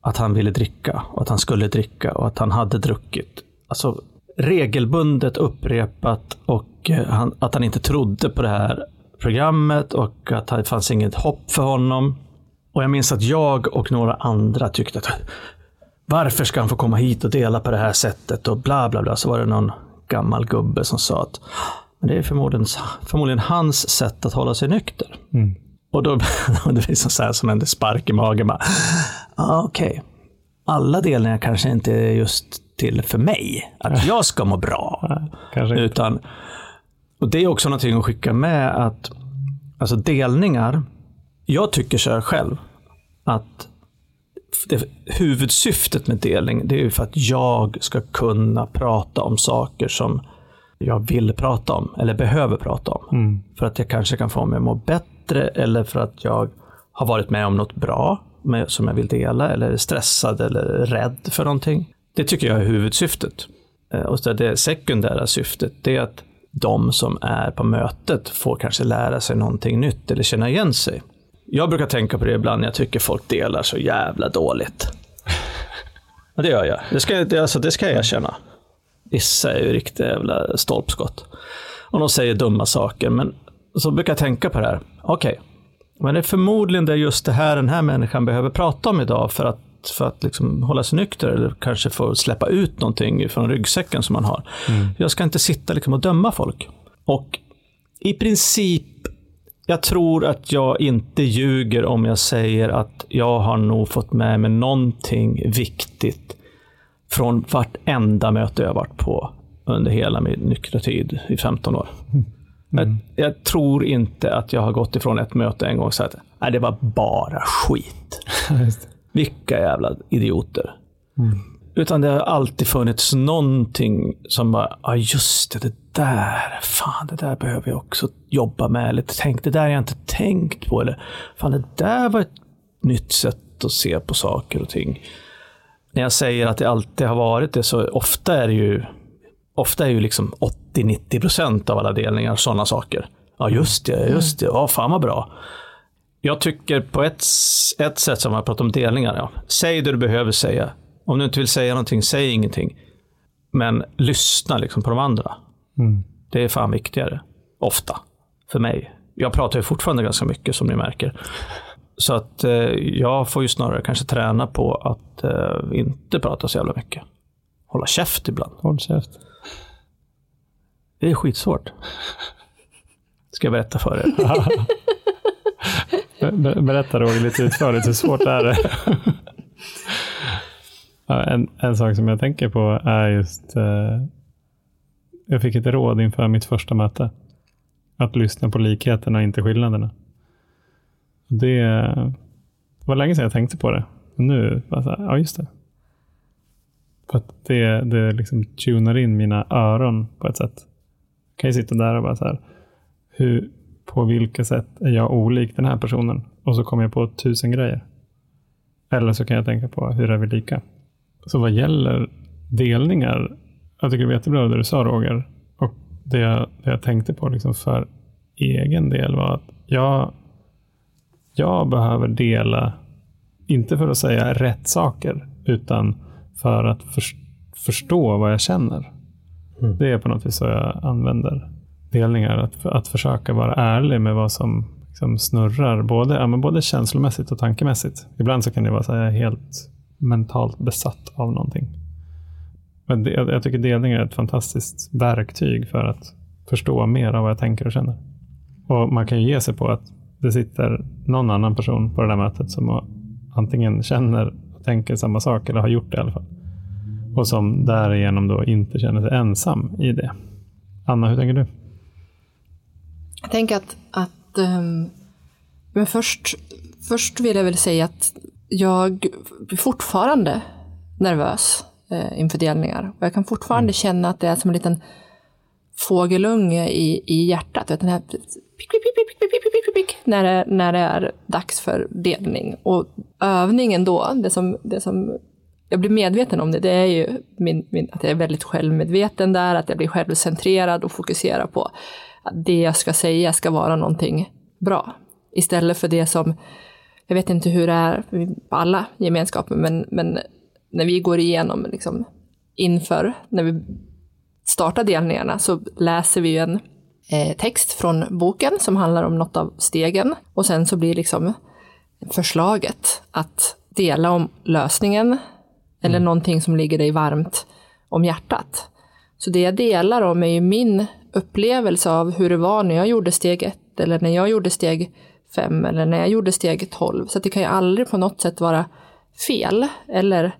att han ville dricka och att han skulle dricka och att han hade druckit. Alltså regelbundet upprepat och eh, han, att han inte trodde på det här programmet och att det fanns inget hopp för honom. Och jag minns att jag och några andra tyckte att varför ska han få komma hit och dela på det här sättet och bla bla bla. Så var det någon gammal gubbe som sa att men det är förmodligen, förmodligen hans sätt att hålla sig nykter. Mm. Och då det blir så här som en spark i magen. Ah, Okej, okay. alla delningar kanske inte är just till för mig. Att jag ska må bra. Utan, och det är också någonting att skicka med att alltså delningar, jag tycker så här själv, att det, huvudsyftet med delning, det är ju för att jag ska kunna prata om saker som jag vill prata om eller behöver prata om. Mm. För att jag kanske kan få mig att må bättre eller för att jag har varit med om något bra med, som jag vill dela eller är stressad eller rädd för någonting. Det tycker jag är huvudsyftet. Eh, Och så det sekundära syftet det är att de som är på mötet får kanske lära sig någonting nytt eller känna igen sig. Jag brukar tänka på det ibland när jag tycker folk delar så jävla dåligt. Och det gör jag. Det ska, det, alltså, det ska jag erkänna. Vissa är ju riktiga jävla stolpskott. Och de säger dumma saker. Men så brukar jag tänka på det här. Okej, men det är förmodligen det just det här den här människan behöver prata om idag för att, för att liksom hålla sig nykter eller kanske få släppa ut någonting från ryggsäcken som man har. Jag ska inte sitta liksom och döma folk. Och i princip, jag tror att jag inte ljuger om jag säger att jag har nog fått med mig någonting viktigt från vartenda möte jag varit på under hela min nyktra tid i 15 år. Jag, jag tror inte att jag har gått ifrån ett möte en gång och sagt att det var bara skit. Vilka jävla idioter. Utan det har alltid funnits någonting som bara, ja just det, det där, fan det där behöver jag också jobba med. Eller tänk, det där har jag inte tänkt på. Eller fan det där var ett nytt sätt att se på saker och ting. När jag säger att det alltid har varit det så ofta är det ju ofta är ju liksom 80-90 procent av alla delningar sådana saker. Ja, just det, just det, ja, fan vad bra. Jag tycker på ett, ett sätt som man pratar om delningar, ja. säg det du behöver säga. Om du inte vill säga någonting, säg ingenting. Men lyssna liksom på de andra. Mm. Det är fan viktigare. Ofta. För mig. Jag pratar ju fortfarande ganska mycket som ni märker. Så att eh, jag får ju snarare kanske träna på att eh, inte prata så jävla mycket. Hålla käft ibland. Håll käft. Det är skitsvårt. Ska jag berätta för er. Ber- ber- Berätta Roger lite utförligt, hur svårt är det? Ja, en, en sak som jag tänker på är just, eh, jag fick ett råd inför mitt första möte. Att lyssna på likheterna inte skillnaderna. Det, var länge sedan jag tänkte på det. Och nu, bara så här, ja just det. För att det, det liksom tunar in mina öron på ett sätt. Jag kan ju sitta där och bara så här, hur, på vilka sätt är jag olik den här personen? Och så kommer jag på tusen grejer. Eller så kan jag tänka på hur är vi lika? Så vad gäller delningar, jag tycker det var jättebra det du sa Roger. Och det jag, det jag tänkte på liksom för egen del var att jag, jag behöver dela, inte för att säga rätt saker, utan för att förs- förstå vad jag känner. Det är på något vis så jag använder delningar. Att, att försöka vara ärlig med vad som liksom snurrar, både, ja, men både känslomässigt och tankemässigt. Ibland så kan det vara så här helt mentalt besatt av någonting. Men det, jag, jag tycker delningar är ett fantastiskt verktyg för att förstå mer av vad jag tänker och känner. Och man kan ju ge sig på att det sitter någon annan person på det där mötet som antingen känner och tänker samma sak eller har gjort det i alla fall. Och som därigenom då inte känner sig ensam i det. Anna, hur tänker du? Jag tänker att, att ehm, men först, först vill jag väl säga att jag är fortfarande nervös eh, inför delningar. Och jag kan fortfarande känna att det är som en liten fågelunge i, i hjärtat. Vet, den här pick, pick, pick, när, det, när det är dags för delning. Och övningen då, det som, det som jag blir medveten om det, det är ju min, min, att jag är väldigt självmedveten där, att jag blir självcentrerad och fokuserar på att det jag ska säga ska vara någonting bra. Istället för det som, jag vet inte hur det är på alla gemenskaper, men, men när vi går igenom liksom, inför, när vi startar delningarna, så läser vi en text från boken som handlar om något av stegen. Och sen så blir liksom förslaget att dela om lösningen, eller någonting som ligger dig varmt om hjärtat. Så det jag delar om är ju min upplevelse av hur det var när jag gjorde steg ett, eller när jag gjorde steg fem, eller när jag gjorde steg tolv. Så det kan ju aldrig på något sätt vara fel, eller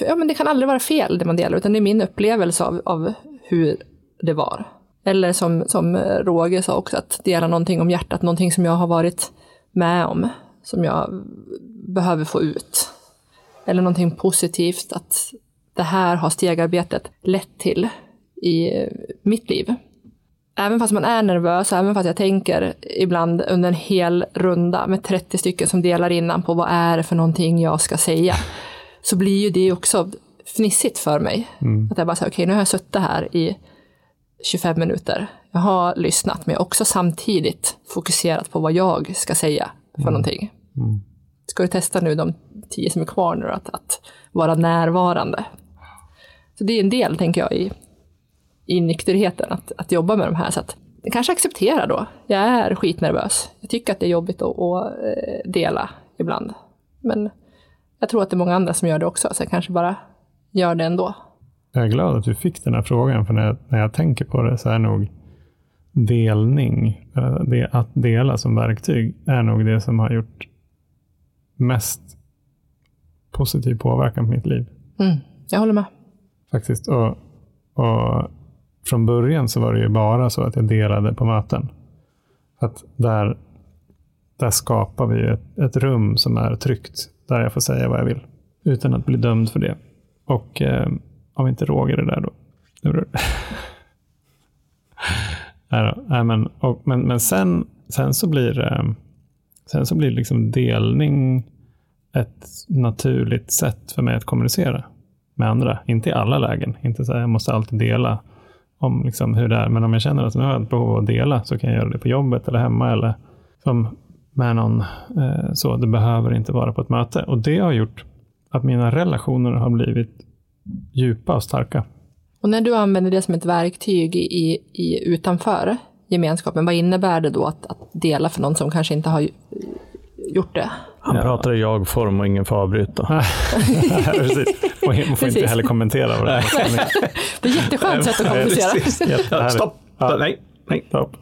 ja, men det kan aldrig vara fel det man delar, utan det är min upplevelse av, av hur det var. Eller som, som Roger sa också, att dela någonting om hjärtat, någonting som jag har varit med om, som jag behöver få ut. Eller någonting positivt, att det här har stegarbetet lett till i mitt liv. Även fast man är nervös, även fast jag tänker ibland under en hel runda med 30 stycken som delar innan på vad är det för någonting jag ska säga, så blir ju det också fnissigt för mig. Mm. Att jag bara säger, okej, okay, nu har jag suttit här i 25 minuter. Jag har lyssnat, men jag har också samtidigt fokuserat på vad jag ska säga för mm. någonting. Mm. Ska du testa nu de tio som är kvar nu, att, att vara närvarande? Så det är en del, tänker jag, i, i nykterheten, att, att jobba med de här. Så att kanske acceptera då. Jag är skitnervös. Jag tycker att det är jobbigt att, att dela ibland. Men jag tror att det är många andra som gör det också, så jag kanske bara gör det ändå. Jag är glad att du fick den här frågan, för när jag, när jag tänker på det så är nog delning, det, att dela som verktyg, är nog det som har gjort mest positiv påverkan på mitt liv. Mm, jag håller med. Faktiskt. Och, och Från början så var det ju bara så att jag delade på möten. Att där, där skapar vi ett, ett rum som är tryggt, där jag får säga vad jag vill, utan att bli dömd för det. Och eh, om inte Roger är där då. Nej, då. Nej, men, och, men, men sen, sen så blir det sen så blir liksom delning ett naturligt sätt för mig att kommunicera med andra. Inte i alla lägen. Inte så här, jag måste alltid dela om liksom hur det är. Men om jag känner att nu har jag ett behov av att dela så kan jag göra det på jobbet eller hemma eller som med någon. Eh, så Det behöver inte vara på ett möte. Och det har gjort att mina relationer har blivit djupa och starka. Och när du använder det som ett verktyg i, i, utanför gemenskapen, vad innebär det då att, att dela för någon som kanske inte har gjort det? Han ja. pratar i jag-form och ingen får avbryta. Precis. Och man får inte heller kommentera vad det är. det är jätteskönt sätt att kommunicera. Stopp! Ja. Nej, nej. Stopp.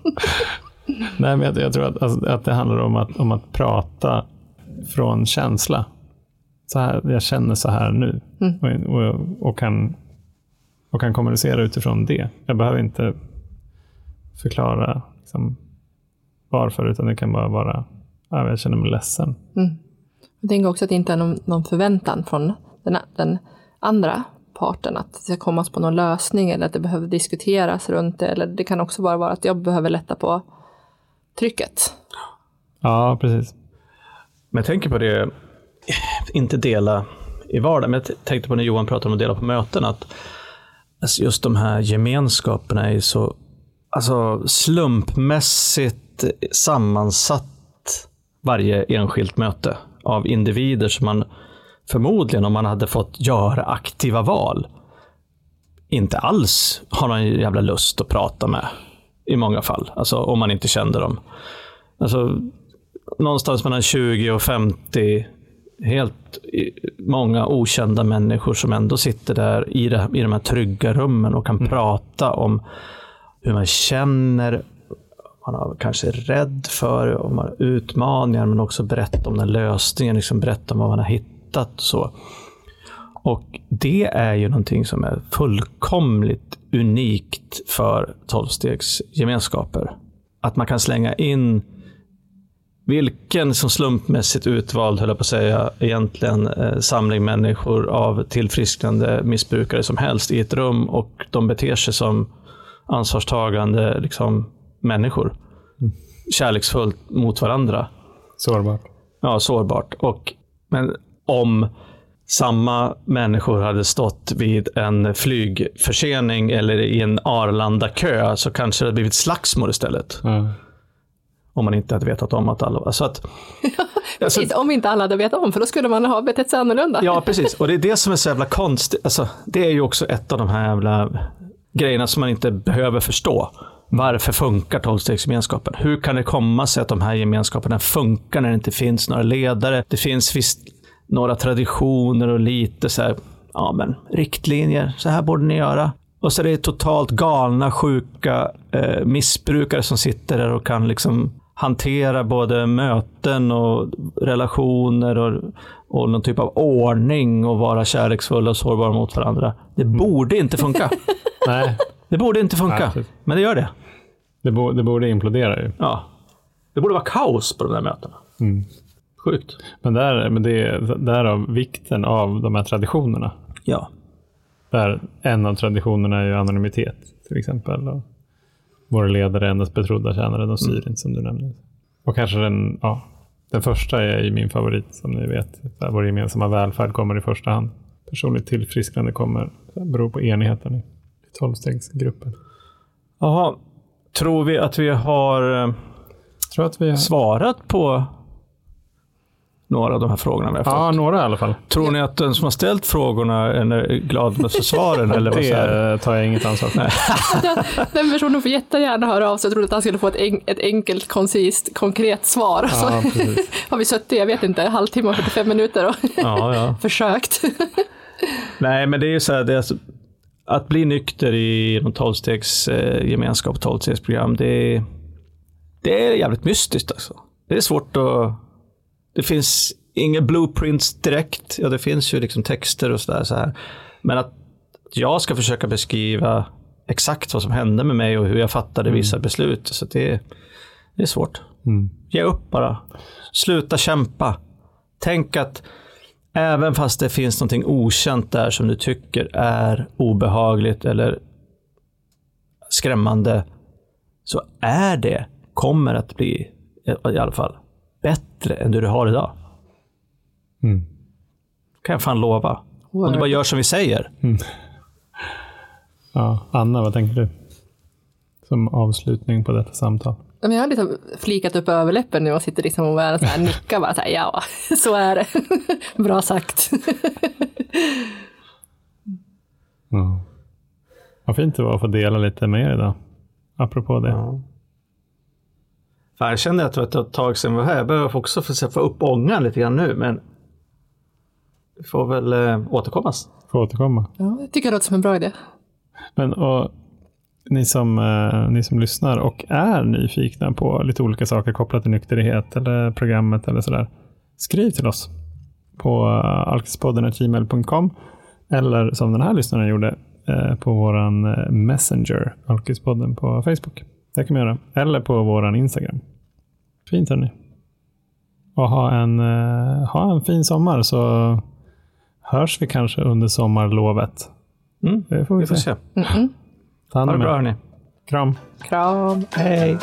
Nej, men jag, jag tror att, alltså, att det handlar om att, om att prata från känsla. Så här, jag känner så här nu mm. och, och, och, kan, och kan kommunicera utifrån det. Jag behöver inte förklara liksom, varför, utan det kan bara vara Ja, jag känner mig ledsen. Mm. Jag tänker också att det inte är någon, någon förväntan från den, den, andra parten att det ska komma på någon lösning eller att det behöver diskuteras runt det. Eller det kan också bara vara att jag behöver lätta på trycket. Ja, precis. Men jag tänker på det, inte dela i vardagen, men jag tänkte på när Johan pratade om att dela på möten, att alltså just de här gemenskaperna är så alltså slumpmässigt sammansatt varje enskilt möte av individer som man förmodligen, om man hade fått göra aktiva val, inte alls har någon jävla lust att prata med. I många fall, alltså om man inte kände dem. Alltså, någonstans mellan 20 och 50 helt många okända människor som ändå sitter där i, det, i de här trygga rummen och kan mm. prata om hur man känner, man har kanske är rädd för, och man har utmaningar, men också berätta om den lösningen, liksom berätta om vad man har hittat. Så. Och det är ju någonting som är fullkomligt unikt för tolvstegsgemenskaper. Att man kan slänga in vilken som slumpmässigt utvald, höll jag på att säga, egentligen eh, samling människor av tillfrisknande missbrukare som helst i ett rum och de beter sig som ansvarstagande liksom, människor. Kärleksfullt mot varandra. Sårbart. Ja, sårbart. Och, men om samma människor hade stått vid en flygförsening eller i en Arlanda-kö så kanske det hade blivit slagsmål istället. Ja. Om man inte hade vetat om att alla var... Så att, alltså, Om inte alla hade vetat om, för då skulle man ha betett sig annorlunda. ja, precis. Och det är det som är så jävla konstigt. Alltså, det är ju också ett av de här jävla grejerna som man inte behöver förstå. Varför funkar tolvstegsgemenskapen? Hur kan det komma sig att de här gemenskaperna funkar när det inte finns några ledare? Det finns visst några traditioner och lite så här, ja men riktlinjer, så här borde ni göra. Och så är det totalt galna, sjuka eh, missbrukare som sitter där och kan liksom hantera både möten och relationer och, och någon typ av ordning och vara kärleksfulla och sårbara mot varandra. Det borde inte funka. Nej, Det borde inte funka, Nej, men det gör det. det, bo, det borde implodera ju. Ja. Det borde vara kaos på de där mötena. Mm. Sjukt. Men, där, men det är därav vikten av de här traditionerna. Ja. Där en av traditionerna är ju anonymitet till exempel. Våra ledare endast betrodda tjänare, de styr inte som du nämnde. Och kanske den, ja, den första är ju min favorit som ni vet. Där vår gemensamma välfärd kommer i första hand. Personligt tillfrisknande kommer, beror på enigheten i, i tolvstegsgruppen. Jaha. Tror vi att vi har eh, Tror att vi har... svarat på några av de här frågorna vi har fått? Ja, några i alla fall. Tror ni att den som har ställt frågorna är glad med svaren? eller vad? Det tar jag inget ansvar för. Den personen får jättegärna höra av sig. Jag trodde att han skulle få ett, en, ett enkelt, koncist, konkret svar. Ja, har vi suttit, jag vet inte, en halvtimme och 45 minuter och Ja, ja. försökt. Nej, men det är ju så här, det är alltså, att bli nykter i någon tolvstegs eh, gemenskap, tolvstegsprogram, det, är- det är jävligt mystiskt alltså. Det är svårt att... Det finns inga blueprints direkt. Ja, det finns ju liksom texter och sådär. Så här. Men att jag ska försöka beskriva exakt vad som hände med mig och hur jag fattade vissa beslut. Så det, det är svårt. Mm. Ge upp bara. Sluta kämpa. Tänk att även fast det finns någonting okänt där som du tycker är obehagligt eller skrämmande, så är det, kommer att bli, i alla fall, bättre än det du har idag. Mm. kan jag fan lova. Om du bara gör som vi säger. Ja, Anna, vad tänker du? Som avslutning på detta samtal. Jag har liksom flikat upp överläppen nu och sitter liksom och bara så här nickar bara så här, ja, så är det. Bra sagt. Ja. Vad fint det var att få dela lite med er idag. Apropå det. Fan, jag kände att det var ett tag sedan vi var här. Jag behöver också få, få upp ångan lite grann nu, men vi får väl eh, återkommas. Får återkomma. Ja, jag tycker det låter som en bra idé. Men och, ni, som, eh, ni som lyssnar och är nyfikna på lite olika saker kopplat till nykterhet eller programmet eller sådär. Skriv till oss på uh, alkispodden.gmail.com eller som den här lyssnaren gjorde eh, på våran eh, Messenger, Alkispodden på Facebook. Det kan man göra. Eller på våran Instagram. Fint hörni. Och ha en, eh, ha en fin sommar så hörs vi kanske under sommarlovet. Mm, Det får vi, vi får se. se. Mm-mm. Ta hand Ha om det er. bra hörni. Kram. Kram. Hej.